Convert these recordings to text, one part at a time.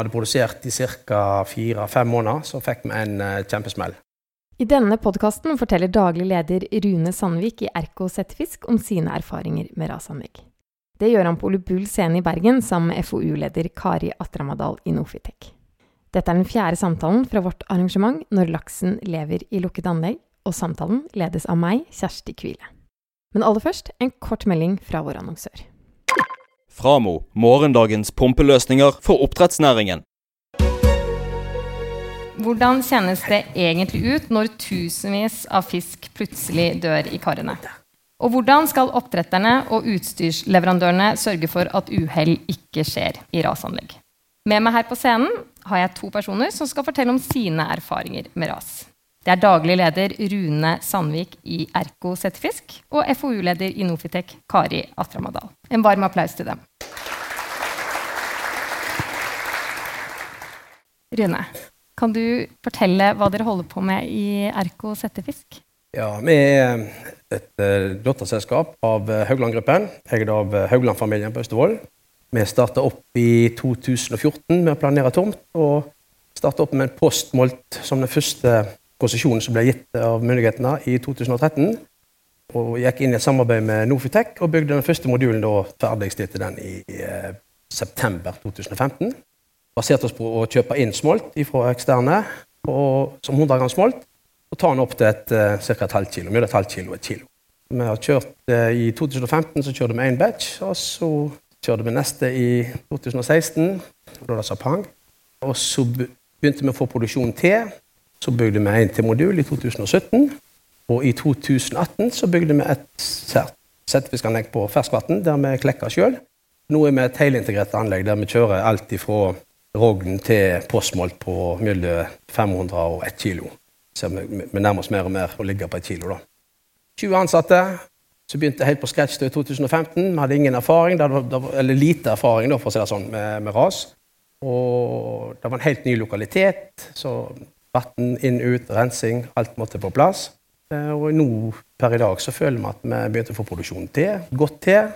hadde produsert i ca. fire-fem måneder, så fikk vi en uh, kjempesmell. I denne podkasten forteller daglig leder Rune Sandvik i Erko Settefisk om sine erfaringer med rasanlegg. Det gjør han på Ole Bull scene i Bergen sammen med FoU-leder Kari Atramadal i Nofitek. Dette er den fjerde samtalen fra vårt arrangement Når laksen lever i lukket anlegg, og samtalen ledes av meg, Kjersti Kvile. Men aller først en kort melding fra vår annonsør. Framo morgendagens pumpeløsninger for oppdrettsnæringen. Hvordan kjennes det egentlig ut når tusenvis av fisk plutselig dør i karene? Og hvordan skal oppdretterne og utstyrsleverandørene sørge for at uhell ikke skjer i rasanlegg? Med meg her på scenen har jeg to personer som skal fortelle om sine erfaringer med ras. Det er daglig leder Rune Sandvik i Erko Settefisk og FoU-leder i Nofitek Kari Atramadal. En varm applaus til dem. Rune, kan du fortelle hva dere holder på med i Erko Settefisk? Ja, Vi er et uh, datterselskap av uh, Haugland-gruppen, eid av uh, Haugland-familien på Østervoll. Vi starta opp i 2014 med å planere tomt, og starta opp med en postmolt som den første konsesjonen som ble gitt av myndighetene i 2013. Og gikk inn i et samarbeid med Nofitec og bygde den første modulen da ferdigstilte den i eh, september 2015. Baserte oss på å kjøpe inn smolt fra eksterne og, som 100 gram smolt og ta den opp til et, eh, ca. et halvt kilo. Et halvt kilo et kilo. Vi har kjørt eh, I 2015 så kjørte vi én batch, og så kjørte vi neste i 2016. Da det sa pang. Og så begynte vi å få produksjon til. Så bygde vi en til modul i 2017. Og i 2018 så bygde vi et settefiskanlegg på ferskvann der vi klekker sjøl. Nå er vi et helintegrert anlegg der vi kjører alt fra rogn til Postmålt på mellom 500 og 1 kilo. Så vi, vi nærmer oss mer og mer å ligge på 1 kilo. da. 20 ansatte. Så begynte helt på scratch i 2015. Vi hadde ingen erfaring, eller lite erfaring da, for å si det sånn, med, med ras. Og det var en helt ny lokalitet. så Vann inn, ut, rensing. Alt måtte på plass. Eh, og nå per i dag så føler vi at vi begynte å få produksjonen til. Godt til.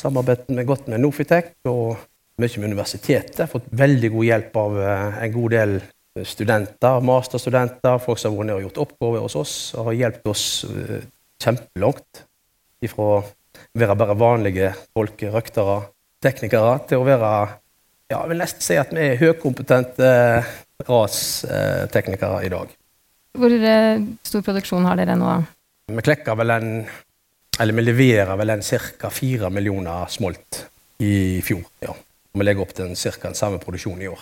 Samarbeidet med godt med Nofitec og mye med universitetet. Fått veldig god hjelp av eh, en god del studenter, masterstudenter, folk som har vært nede og gjort oppgaver hos oss og har hjulpet oss eh, kjempelangt. Fra å være bare vanlige folk, røktere, teknikere, til å være ja, jeg vil nesten si at vi er høykompetente rasteknikere i dag. Hvor eh, stor produksjon har dere nå? Vi klekker vel en eller vi leverer vel en ca. 4 millioner smolt i fjor. ja. Vi legger opp til ca. den samme produksjonen i år.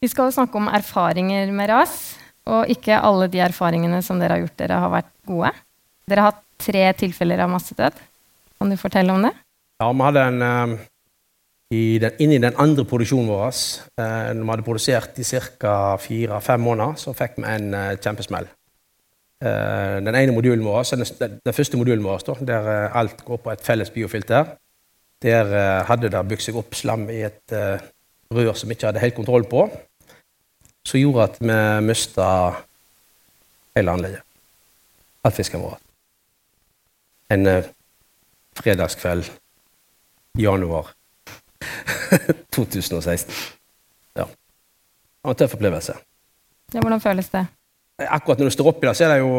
Vi skal snakke om erfaringer med ras. Og ikke alle de erfaringene som dere har gjort dere, har vært gode. Dere har hatt tre tilfeller av massedød. Kan du fortelle om det? Ja, vi hadde en eh, i den, inn i den andre produksjonen vår. Eh, når vi hadde produsert i ca. fire-fem måneder, så fikk vi en eh, kjempesmell. Eh, den ene modulen vår, den, den, første modulen vår, da, der eh, alt går på et felles biofilter, der eh, hadde det bygd seg opp slam i et eh, rør som vi ikke hadde helt kontroll på, som gjorde at vi mista hele anlegget. All fisken vår. En fredagskveld i januar 2016. Ja. Det var en tøff opplevelse. Ja, hvordan føles det? Akkurat når du står oppi det, så er det jo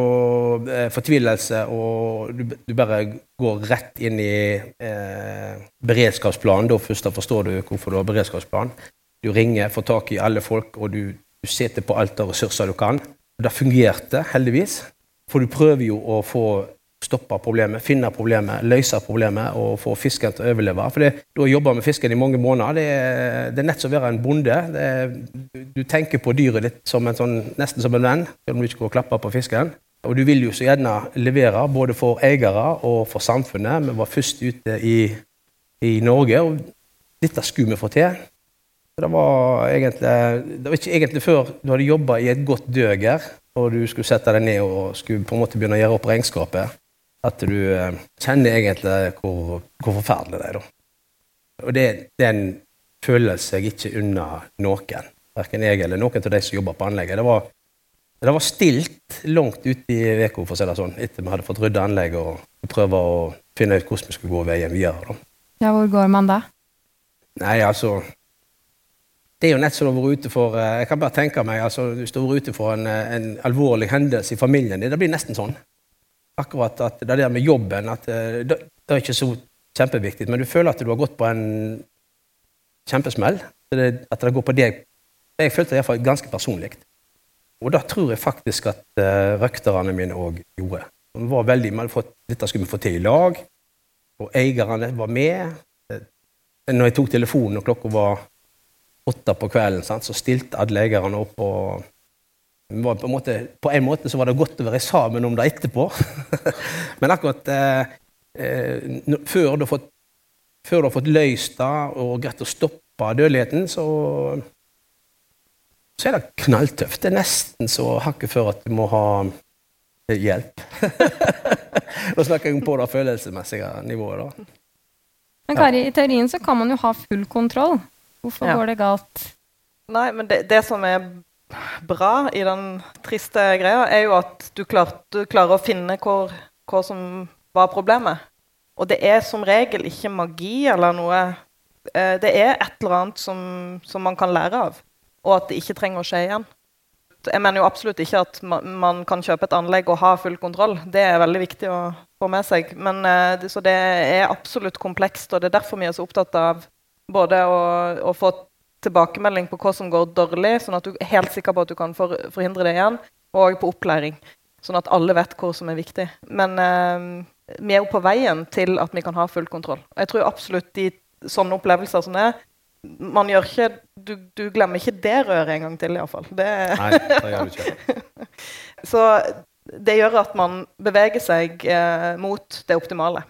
eh, fortvilelse, og du, du, bare går rett inn i eh, beredskapsplanen. Da først da forstår du hvorfor du har beredskapsplan. Du ringer, får tak i alle folk, og du, du setter på alt av ressurser du kan. Det fungerte heldigvis, for du prøver jo å få stoppe problemet, finne problemet, løse problemet og få fisken til å overleve. For det, Du har jobba med fisken i mange måneder. Det er, det er nett som å være en bonde. Er, du tenker på dyret ditt som sånn, nesten som en venn, selv om du ikke går og klapper på fisken. Og du vil jo så gjerne levere, både for eiere og for samfunnet. Vi var først ute i, i Norge, og dette skulle vi få til. Det var, egentlig, det var ikke egentlig før du hadde jobba i et godt døger, og du skulle sette deg ned og skulle på en måte begynne å gjøre opp regnskapet at du eh, kjenner egentlig hvor, hvor forferdelig det er. da. Og det, det er en følelse jeg ikke unner noen. Verken jeg eller noen av de som jobber på anlegget. Det var, det var stilt langt ute i uka, for å si det sånn, etter vi hadde fått rydda anlegget og prøve å finne ut hvordan vi skulle gå veien videre. da. Ja, Hvor går man da? Nei, altså det er jo nett som å være ute for eh, Jeg kan bare tenke meg, altså, Hvis du er ute for en, eh, en, alvorlig hendelse i familien din, det blir nesten sånn. Akkurat at det der med jobben at det, det er ikke så kjempeviktig, men du føler at du har gått på en kjempesmell. At det går på deg. Jeg følte det iallfall ganske personlig. Og da tror jeg faktisk at uh, røkterne mine òg gjorde. De var veldig, man fått, Dette skulle vi få til i lag, og eierne var med. Når jeg tok telefonen og klokka var åtte på kvelden, sant, så stilte alle eierne opp. og på en, måte, på en måte så var det godt å være sammen om det etterpå. Men akkurat eh, eh, før, du har fått, før du har fått løst det og greid å stoppe dødeligheten, så, så er det knalltøft. Det er nesten så hakket før at du må ha hjelp. Nå snakker jeg på det følelsesmessige nivået. da. Men Kari, i teorien så kan man jo ha full kontroll. Hvorfor ja. går det galt? Nei, men det, det, som er bra i den triste greia, er jo at du, klart, du klarer å finne hva som var problemet. Og det er som regel ikke magi eller noe eh, Det er et eller annet som, som man kan lære av, og at det ikke trenger å skje igjen. Jeg mener jo absolutt ikke at man, kan kjøpe et anlegg og ha full kontroll. Det er veldig viktig å få med seg. Men, eh, så det er absolutt komplekst, og det er derfor vi er så opptatt av både å, å få tilbakemelding på hva som går dårlig, sånn at du er helt sikker på at du kan for, forhindre det igjen, og på opplæring. Sånn at alle vet hva som er viktig. Men eh, vi er jo på veien til at vi kan ha full kontroll. Jeg tror absolutt de sånne opplevelser som det er, man gjør ikke du, du, glemmer ikke det røret en gang til, iallfall. Nei, det gjør du ikke. Så det gjør at man beveger seg eh, mot det optimale.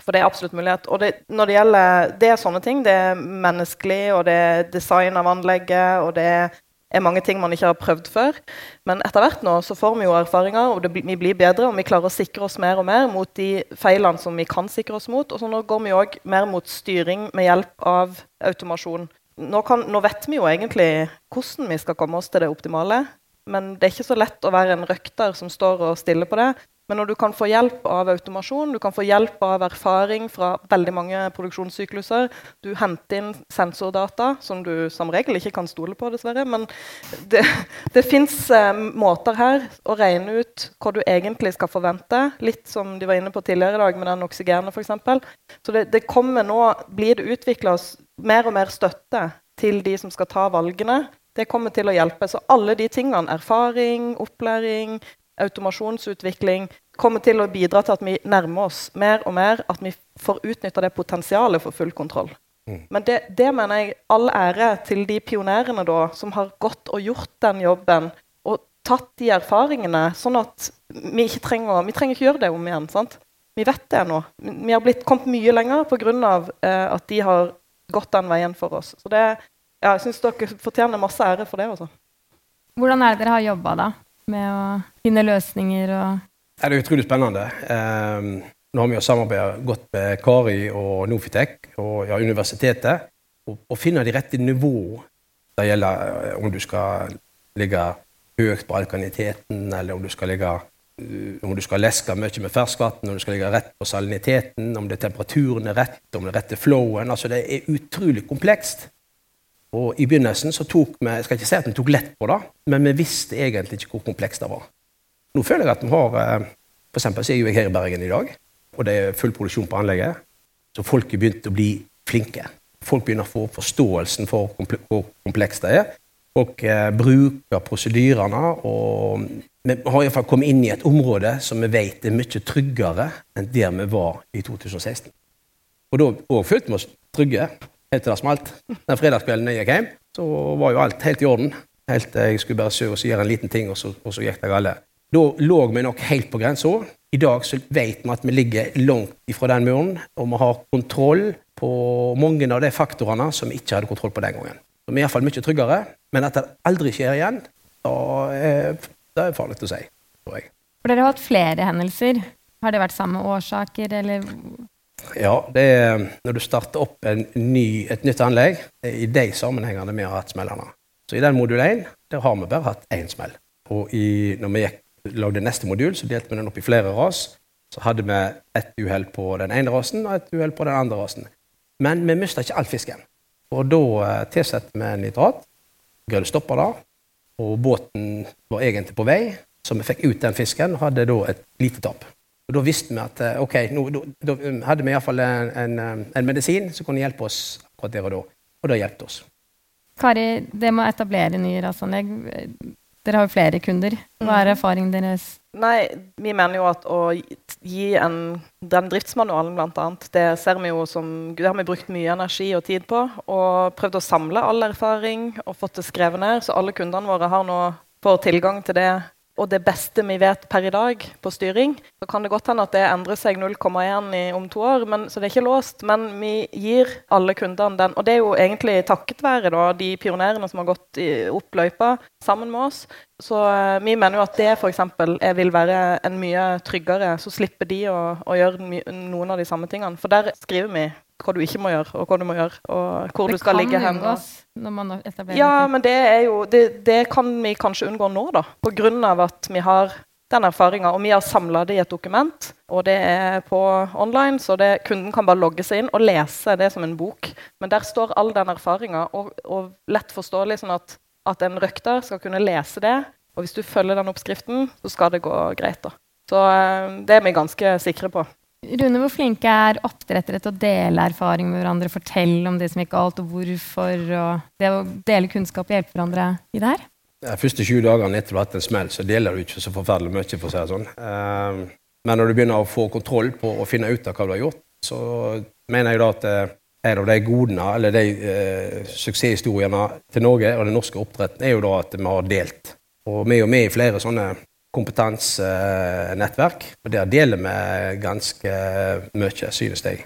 For det er absolutt mulighet. Og det, når det gjelder det er sånne ting, det er menneskelig, og det er design av anlegget, og det er mange ting man ikke har prøvd før. Men etter hvert nå så får vi jo erfaringer, og det, vi blir bedre, og vi klarer å sikre oss mer og mer mot de feilene som vi kan sikre oss mot. Og så nå går vi òg mer mot styring med hjelp av automasjon. Nå, kan, nå vet vi jo egentlig hvordan vi skal komme oss til det optimale. Men det er ikke så lett å være en røkter som står og stiller på det. Men når du kan få hjelp av automasjon, du kan få hjelp av erfaring fra veldig mange produksjonssykluser Du henter inn sensordata, som du som regel ikke kan stole på, dessverre. Men det, det fins eh, måter her å regne ut hva du egentlig skal forvente. Litt som de var inne på tidligere i dag med den oksygenet, f.eks. Så det, det kommer nå, blir det utvikla mer og mer støtte til de som skal ta valgene. Det kommer til å hjelpe. Så alle de tingene, erfaring, opplæring, automasjonsutvikling kommer til å bidra til at vi nærmer oss mer og mer, at vi får utnytta det potensialet for full kontroll. Mm. Men det, det, mener jeg all ære til de pionerene da, som har gått og gjort den jobben og tatt de erfaringene, sånn at vi ikke trenger, vi trenger ikke gjøre det om igjen. sant? Vi vet det nå. Vi har blitt kommet mye lenger pga. Eh, at de har gått den veien for oss. Så det, ja, jeg syns dere fortjener masse ære for det. Også. Hvordan er det dere har jobba, da? Med å finne løsninger og Det er utrolig spennende. Um, nå har vi jo samarbeidet godt med Kari og Nofitec og ja, universitetet. og finner de rette nivåene. Det gjelder eh, om du skal ligge høyt på alkaniteten, eller om du skal ligge eh, om du skal leske mye med ferskvann, om du skal ligge rett på saliniteten, om det er temperaturen er rett, om det er rett til flowen. Altså, det er utrolig komplekst. Og I begynnelsen så tok vi jeg skal ikke si at vi tok lett på det, men vi visste egentlig ikke hvor komplekst det var. Nå føler jeg at vi har eh, For eksempel så er jeg her i Bergen i dag, og det er full produksjon på anlegget. Så folk har begynt å bli flinke. Folk begynner å få forståelsen for hvor komplekst det er. Folk eh, bruker prosedyrene, og vi har iallfall kommet inn i et område som vi vet er mye tryggere enn der vi var i 2016. Og da følte vi oss trygge helt til det smalt. Den fredagskvelden jeg gikk hjem, så var jo alt helt i orden. Helt til jeg skulle bare søke og gjøre en liten ting, og så, og så gikk det galt. Da lå vi nok helt på grensa. I dag så vet vi at vi ligger langt ifra den muren, og vi har kontroll på mange av de faktorene som vi ikke hadde kontroll på den gangen. Så vi er iallfall mye tryggere. Men at det aldri skjer igjen, da er det er farlig å si. For dere har hatt flere hendelser. Har det vært samme årsaker, eller ja, det er når du starter opp ny, et nytt anlegg, i de sammenhengene vi har hatt smellene. Så i den modul 1 der har vi bare hatt én smell. Og i, når vi gikk, lagde neste modul, så delte vi den opp i flere ras. Så hadde vi ett uhell på den ene rasen og ett uhell på den andre rasen. Men vi mista ikke all fisken. Og da uh, tilsetter vi nitrat. Greide stopper stoppe det. Og båten var egentlig på vei, så vi fikk ut den fisken og hadde da et lite tap. Og Da visste vi at uh, ok, nå, da, da hadde vi iallfall en, en, en medisin som kunne hjelpe oss akkurat der og da. Og det hjalp oss. Kari, det med å etablere nye rasanlegg Dere har jo flere kunder. Hva er erfaringen deres? Nei, vi mener jo at å gi en, den driftsmanualen, annet, det ser vi jo som Det har vi brukt mye energi og tid på. Og prøvd å samle all erfaring og fått det skrevet ned. Så alle kundene våre har nå får tilgang til det og det beste vi vet per i dag på styring. Så kan det godt hende at det endrer seg 0,1 om to år, men, så det er ikke låst. Men vi gir alle kundene den. Og det er jo egentlig takket være da, de pionerene som har gått opp løypa sammen med oss. Så uh, vi mener jo at det f.eks. vil være en mye tryggere. Så slipper de å, å gjøre noen av de samme tingene. For der skriver vi hva du ikke må gjøre, og hva du må gjøre, og hvor det du skal ligge hen. Det kan unngås når man etablerer Ja, men det, er jo, det, det, kan vi kanskje unngå nå, da. Av at vi har den erfaringa. Og vi har samla det i et dokument, og det er på online, så det, kunden kan bare logge seg inn og lese det som en bok. Men der står all den erfaringa, og, og, lett forståelig, sånn at, at en røkter skal kunne lese det. Og hvis du følger den oppskriften, så skal det gå greit. da. Så eh, det er vi ganske sikre på. Rune, hvor flinke er oppdrettere til å dele erfaring med hverandre, fortelle om det som gikk galt, og hvorfor, og det å dele kunnskap og hjelpe hverandre i det her? De første 20 dagene etter du har hatt en smell, så deler du ikke så forferdelig mye. for å si det sånn. Ehm, men når du begynner å få kontroll på å finne ut av hva du har gjort, så mener jeg da at eh, en av de godene, eller de eh, suksesshistoriene til Norge og den norske oppdretten, er jo da at vi har delt. Og vi er jo med i flere sånne kompetansenettverk. Og der deler vi ganske mye, synes jeg.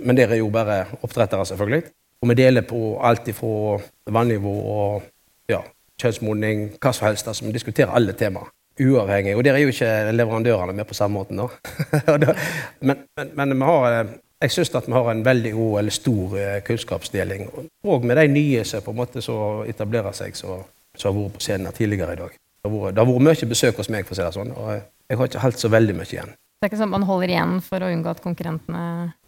Men der er jo bare oppdrettere, selvfølgelig. Og vi deler på alt fra vannivå og ja, kjønnsmodning, hva som helst. Altså, vi diskuterer alle temaer. Uavhengig. Og der er jo ikke leverandørene med på samme måten. da. men, men, men vi har, jeg syns at vi har en veldig god eller stor eh, kunnskapsdeling. Og med de nye som på en måte så etablerer seg, som har vært på scenen tidligere i dag. Det har, vært, mye besøk hos meg, for å si det sånn, og jeg har ikke holdt så veldig mye igjen. Det er ikke sånn at man holder igjen for å unngå at konkurrentene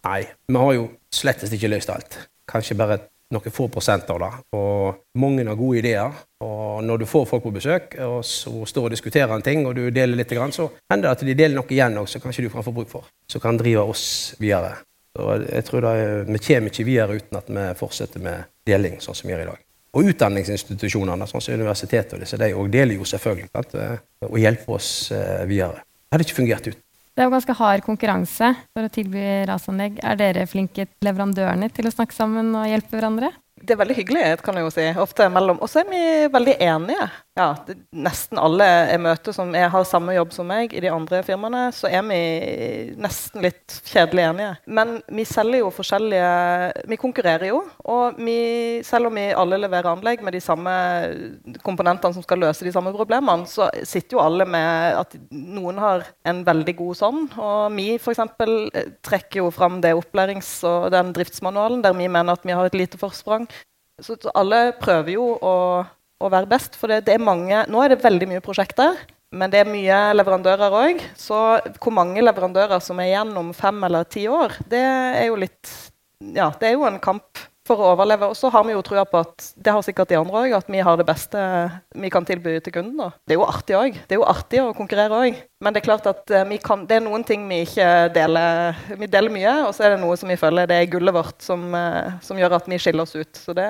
Nei, vi har jo slettest ikke løst alt. Kanskje bare noen få prosent av det. Og mange har gode ideer. Og når du får folk på besøk og så står og diskuterer en ting, og du deler litt, så hender det at de deler noe igjen òg, som kanskje du kan få bruk for. Som kan drive oss videre. Så jeg tror det, Vi kommer ikke videre uten at vi fortsetter med deling, sånn som vi gjør i dag. Og utdanningsinstitusjonene, sånn som universitetet og disse, de deler jo selvfølgelig sant, eh, og hjelper oss eh, videre. Det hadde ikke fungert ut. Det er jo ganske hard konkurranse for å tilby rasanlegg. Er dere flinke leverandørene til å snakke sammen og hjelpe hverandre? Det er veldig hyggelig, kan jeg jo si. Ofte mellom. Og så er vi veldig enige ja, det, nesten alle jeg møter som er, har samme jobb som meg i de andre firmaene, så er vi nesten litt kjedelig enige. Men vi selger jo forskjellige Vi konkurrerer jo. Og vi, selv om vi alle leverer anlegg med de samme komponentene som skal løse de samme problemene, så sitter jo alle med at noen har en veldig god sånn. Og vi f.eks. trekker jo fram det opplærings- og den driftsmanualen der vi mener at vi har et lite forsprang. Så alle prøver jo å å være best. For det, det, er mange Nå er det veldig mye prosjekter, men det er mye leverandører òg. Så hvor mange leverandører som er igjen om fem eller ti år, det er jo litt Ja, det er jo en kamp for å overleve. Og så har vi jo trua på at det har sikkert de andre òg, at vi har det beste vi kan tilby til kunden. Da. Det er jo artig òg. Det er jo artig å konkurrere òg. Men det er klart at vi kan, det er noen ting vi ikke deler. Vi deler mye, og så er det noe som vi føler det er gullet vårt som, eh, som gjør at vi skiller oss ut. Så det,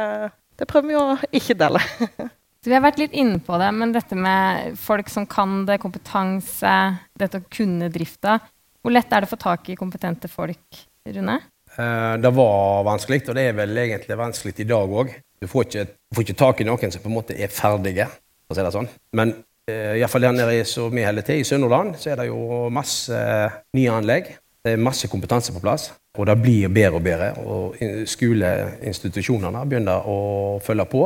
det prøver vi å ikke dele. Så vi har vært litt inne på det, men dette med folk som kan det, kompetanse, dette å kunne drifta. Hvor lett er det å få tak i kompetente folk, Rune? Eh, det var vanskelig, og det er vel egentlig vanskelig i dag òg. Du får ikke, får ikke, tak i noen som på en måte er ferdige, for å si det sånn. Men eh, iallfall der nede som vi holder til, i Sunnhordland, så er det jo masse nye anlegg. Det er masse kompetanse på plass. Og det blir bedre og bedre. Og skoleinstitusjonene begynner å følge på.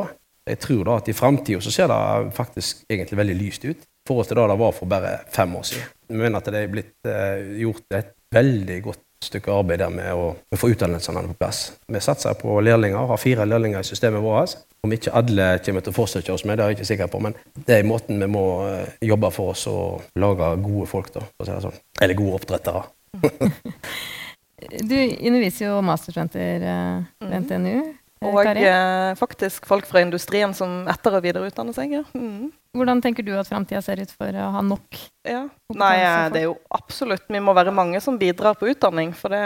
Jeg tror da at i framtida så ser det faktisk egentlig veldig lyst ut. I forhold til det det var for bare fem år siden. Vi mener at det er blitt uh, gjort et veldig godt stykke arbeid der med å få utdannelsene på plass. Vi satser på lærlinger, har fire lærlinger i systemet vårt. Om ikke alle kommer til å fortsette oss med, det er jeg ikke sikker på, men det er måten vi må uh, jobbe for oss å lage gode folk, da, for å si det sånn. Eller gode oppdrettere. Du underviser jo masterstudenter uh, ved NTNU. Eh, Og eh, faktisk folk fra industrien som etter- og videreutdanner seg. Ja. Mm. Hvordan tenker du at framtida ser ut for å ha nok Ja. Nei, eh, det er jo absolutt Vi må være mange som bidrar på utdanning. For det,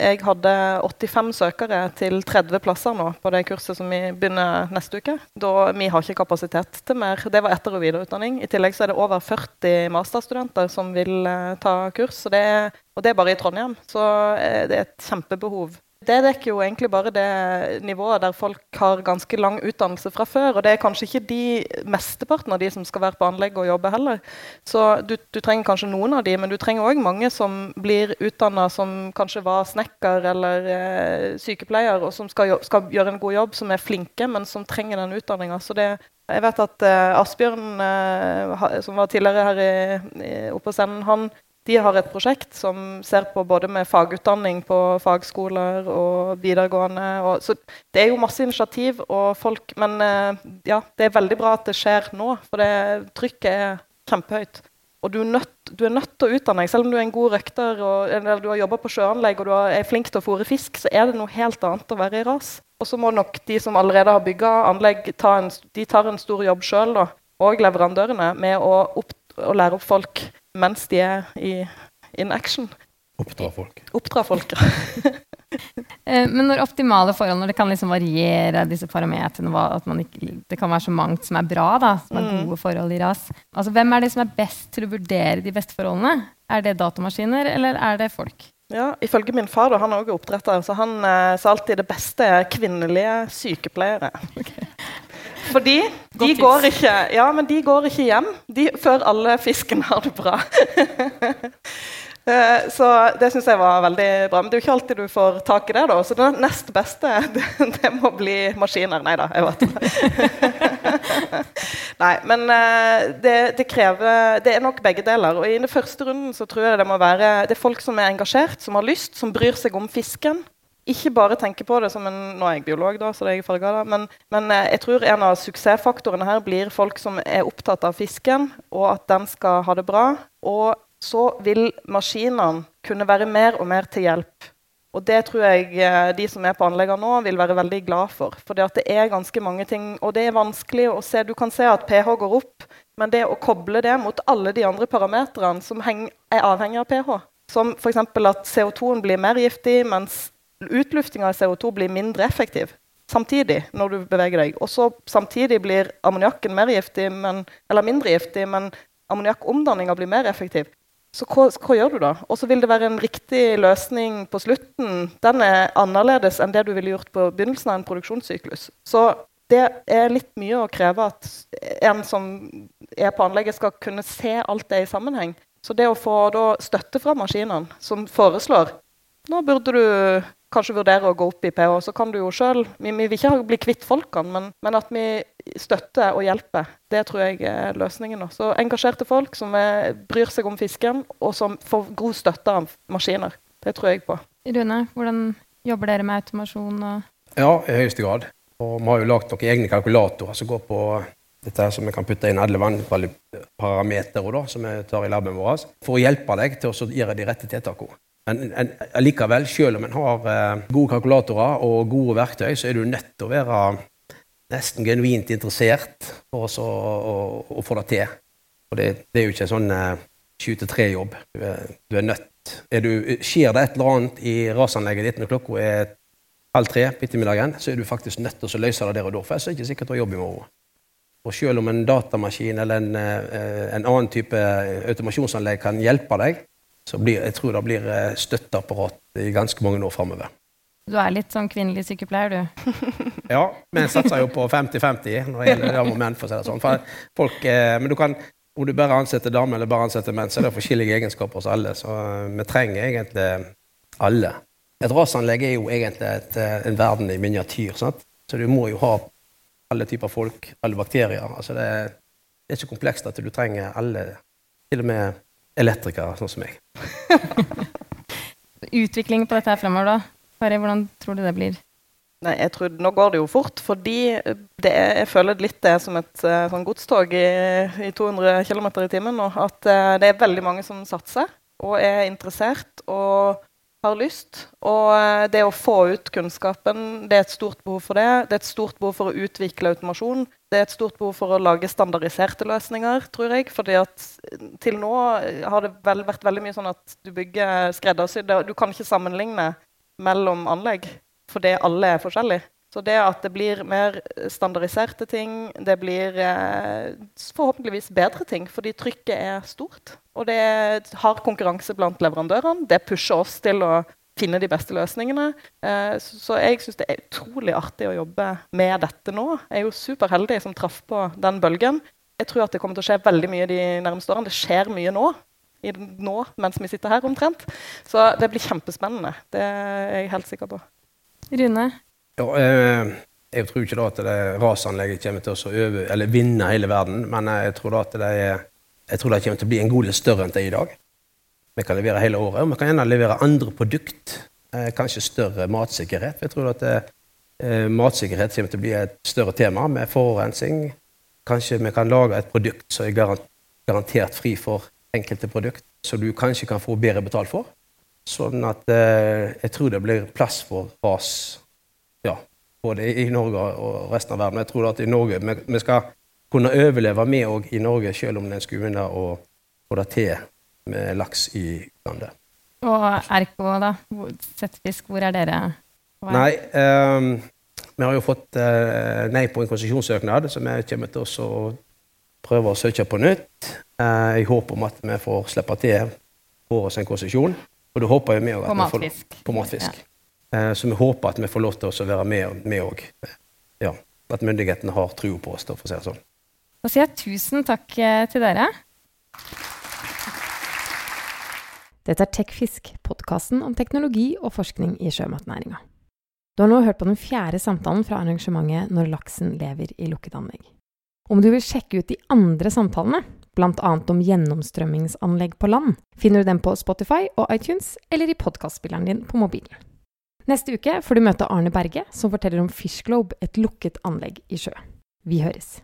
jeg hadde 85 søkere til 30 plasser nå på det kurset som vi begynner neste uke. Da, vi har ikke kapasitet til mer. Det var etter- og videreutdanning. I tillegg så er det over 40 masterstudenter som vil eh, ta kurs. Det, og det er bare i Trondheim. Så eh, det er et kjempebehov. Det dekker jo egentlig bare det nivået der folk har ganske lang utdannelse fra før. Og det er kanskje ikke de mesteparten av de som skal være på anlegg og jobbe heller. Så du, du trenger kanskje noen av de, men du trenger òg mange som blir utdanna som kanskje var snekker eller eh, sykepleier, og som skal, skal gjøre en god jobb, som er flinke, men som trenger den utdanninga. Så jeg vet at eh, Asbjørn, eh, som var tidligere her i, i, oppe på scenen, han de har et prosjekt som ser på både med fagutdanning på fagskoler og videregående. Og, så det er jo masse initiativ og folk Men eh, ja, det er veldig bra at det skjer nå, for det trykket er kjempehøyt. Og du er, nødt, du er nødt til å utdanne deg. Selv om du er en god røkter og eller du har jobba på sjøanlegg og du er flink til å fôre fisk, så er det noe helt annet å være i ras. Og så må nok de som allerede har bygga anlegg, ta en, de tar en stor jobb sjøl, og leverandørene, med å, opp, å lære opp folk mens de er i in action. Oppdra folk. Oppdra folk. ja. Eh, Men når optimale forhold, når det kan liksom variere disse parametrene, at man ikke, det kan være så mangt som er bra, da, som er Mm. gode forhold i ras. Altså, hvem er det som er best til å vurdere de beste forholdene? Er det datamaskiner, eller er det folk? Ja, Ifølge min far, da, han er også oppdretter, så han eh, sa alltid det beste er kvinnelige sykepleiere. Fordi de går, ikke, ja, men de går ikke hjem de, før alle fisken har det bra. Eh, Så det syns jeg var veldig bra. Men det er jo ikke alltid du får tak i det. da, Så det nest beste det, det må bli maskiner. Nei da, jeg vet ikke. Nei, men eh, det, det krever Det er nok begge deler. Og i den første runden så tror jeg det må være Det er folk som er engasjert, som har lyst, som bryr seg om fisken. Ikke bare tenke på det som en Nå er jeg biolog, da, så det er jeg farga da. Men, men eh, jeg tror en av suksessfaktorene her blir folk som er opptatt av fisken, og at den skal ha det bra. Og så vil maskinene kunne være mer og mer til hjelp. Og det tror jeg eh, de som er på anleggene nå, vil være veldig glad for. For det er ganske mange ting, og det er vanskelig å se. Du kan se at pH går opp, men det å koble det mot alle de andre parametrene som er avhengig av pH, som f.eks. at CO2-en blir mer giftig, mens utluftinga av CO2 blir mindre effektiv samtidig når du beveger deg. Og så samtidig blir ammoniakken mindre giftig, men ammoniakkomdanninga blir mer effektiv. Så hva, hva gjør du da? Og så vil det være en riktig løsning på slutten. Den er annerledes enn det du ville gjort på begynnelsen av en produksjonssyklus. Så det er litt mye å kreve at en som er på anlegget, skal kunne se alt det i sammenheng. Så det å få støtte fra maskinene, som foreslår nå burde du kanskje vurderer å gå opp i pH, så kan du jo sjøl vi, vi vil ikke bli kvitt folkene, men, men at vi støtter og hjelper, det tror jeg er løsningen. nå. Så engasjerte folk som er, bryr seg om fisken, og som får god støtte av maskiner. Det tror jeg på. Rune, hvordan jobber dere med automasjon? Og Ja, i høyeste grad. Og vi har jo lagd noen egne kalkulatorer som går på dette her som vi kan putte inn alle vannparametere som vi tar i laben vår, for å hjelpe deg til å gjøre de rette tiltakene. Men en, likevel, selv om en har eh, gode kalkulatorer og gode verktøy, så er du nødt til å være nesten genuint interessert for å, å, å få det til. Og det, det er jo ikke en sånn sju til tre-jobb. Du, du er nødt. Er du, skjer det et eller annet i rasanlegget ditt når klokka er halv tre på ettermiddagen, så er du faktisk nødt til å løse det der og da. For ellers er det ikke sikkert du har jobb i morgen. Og selv om en datamaskin eller en, eh, en annen type automasjonsanlegg kan hjelpe deg, så blir, jeg tror det blir eh, støtteapparat i ganske mange år framover. du er litt sånn kvinnelig sykepleier, du. Ja, vi satser jo på 50-50 når det gjelder damer og menn. for å si det sånn. For folk, eh, men du kan, om du bare ansetter damer eller bare ansetter menn, så er det forskjellige egenskaper hos alle. Så eh, vi trenger egentlig alle. Et rasanlegg er jo egentlig et, en verden i miniatyr. Sant? Så du må jo ha alle typer folk, alle bakterier. Altså det, det er så komplekst at du trenger alle, til og med elektrikere, sånn som meg. Utvikling på dette her fremover, da? Kari, hvordan tror du det blir? Nei, jeg tror, Nå går det jo fort, fordi det er, jeg føler litt det er som et eh, sånn godstog i, i 200 km i timen nå. At eh, det er veldig mange som satser og er interessert. Og har lyst. Og eh, det å få ut kunnskapen, det er et stort behov for det. Det er et stort behov for å utvikle automasjon. Det er et stort behov for å lage standardiserte løsninger, tror jeg. fordi at til nå har det vel vært veldig mye sånn at du bygger skreddersydde Du kan ikke sammenligne mellom anlegg fordi alle er forskjellige. Så det at det blir mer standardiserte ting, det blir eh, forhåpentligvis bedre ting, fordi trykket er stort. Og det har konkurranse blant leverandørene. Det pusher oss til å finne de beste løsningene. Eh, så, så, jeg syns det er utrolig artig å jobbe med dette nå. Jeg er jo superheldig som traff på den bølgen. Jeg tror at det kommer til å skje veldig mye de nærmeste årene. Det skjer mye nå. nå mens vi sitter her, omtrent. Så det blir kjempespennende. Det er jeg helt sikker på. Rune, ja, eh, jeg tror ikke da at det rasanlegget kommer til å øve, eller vinne hele verden, men jeg tror, da at det er, jeg tror det kommer til å bli en god del større enn det er i dag. Vi kan levere hele året, og vi kan gjerne levere andre produkt. Eh, kanskje større matsikkerhet. Jeg tror at det, eh, matsikkerhet kommer til å bli et større tema med forurensning. Kanskje vi kan lage et produkt som er garantert fri for enkelte produkt, som du kanskje kan få bedre betalt for. Sånn at jeg tror det blir plass for ras både i Norge og resten av verden. Jeg tror at i Norge, vi, skal kunne overleve med òg i Norge, selv om det skulle begynne å få det til med laks i landet. Og Erko, da? Settfisk, hvor er dere? Nei, um, vi har jo fått uh, nei på en konsesjonssøknad, så vi kommer til å prøve å søke på nytt. Uh, I håp om at vi får slippe til får oss en konsesjon. Og da håper jo vi òg at vi får på matfisk. Ja. Eh, så vi håper at vi får lov til å være med òg. Ja, at myndighetene har tro på oss, for å si det sånn. Da sier jeg tusen takk eh, til dere. Dette er TechFisk, podkasten om teknologi og forskning i sjømatnæringa. Du har nå hørt på den fjerde samtalen fra arrangementet Når laksen lever i lukket anlegg. Om du vil sjekke ut de andre samtalene, bl.a. om gjennomstrømmingsanlegg på land, finner du dem på Spotify og iTunes eller i podkastspilleren din på mobilen. Neste uke får du møte Arne Berge, som forteller om Fishglobe, et lukket anlegg i sjø. Vi høres.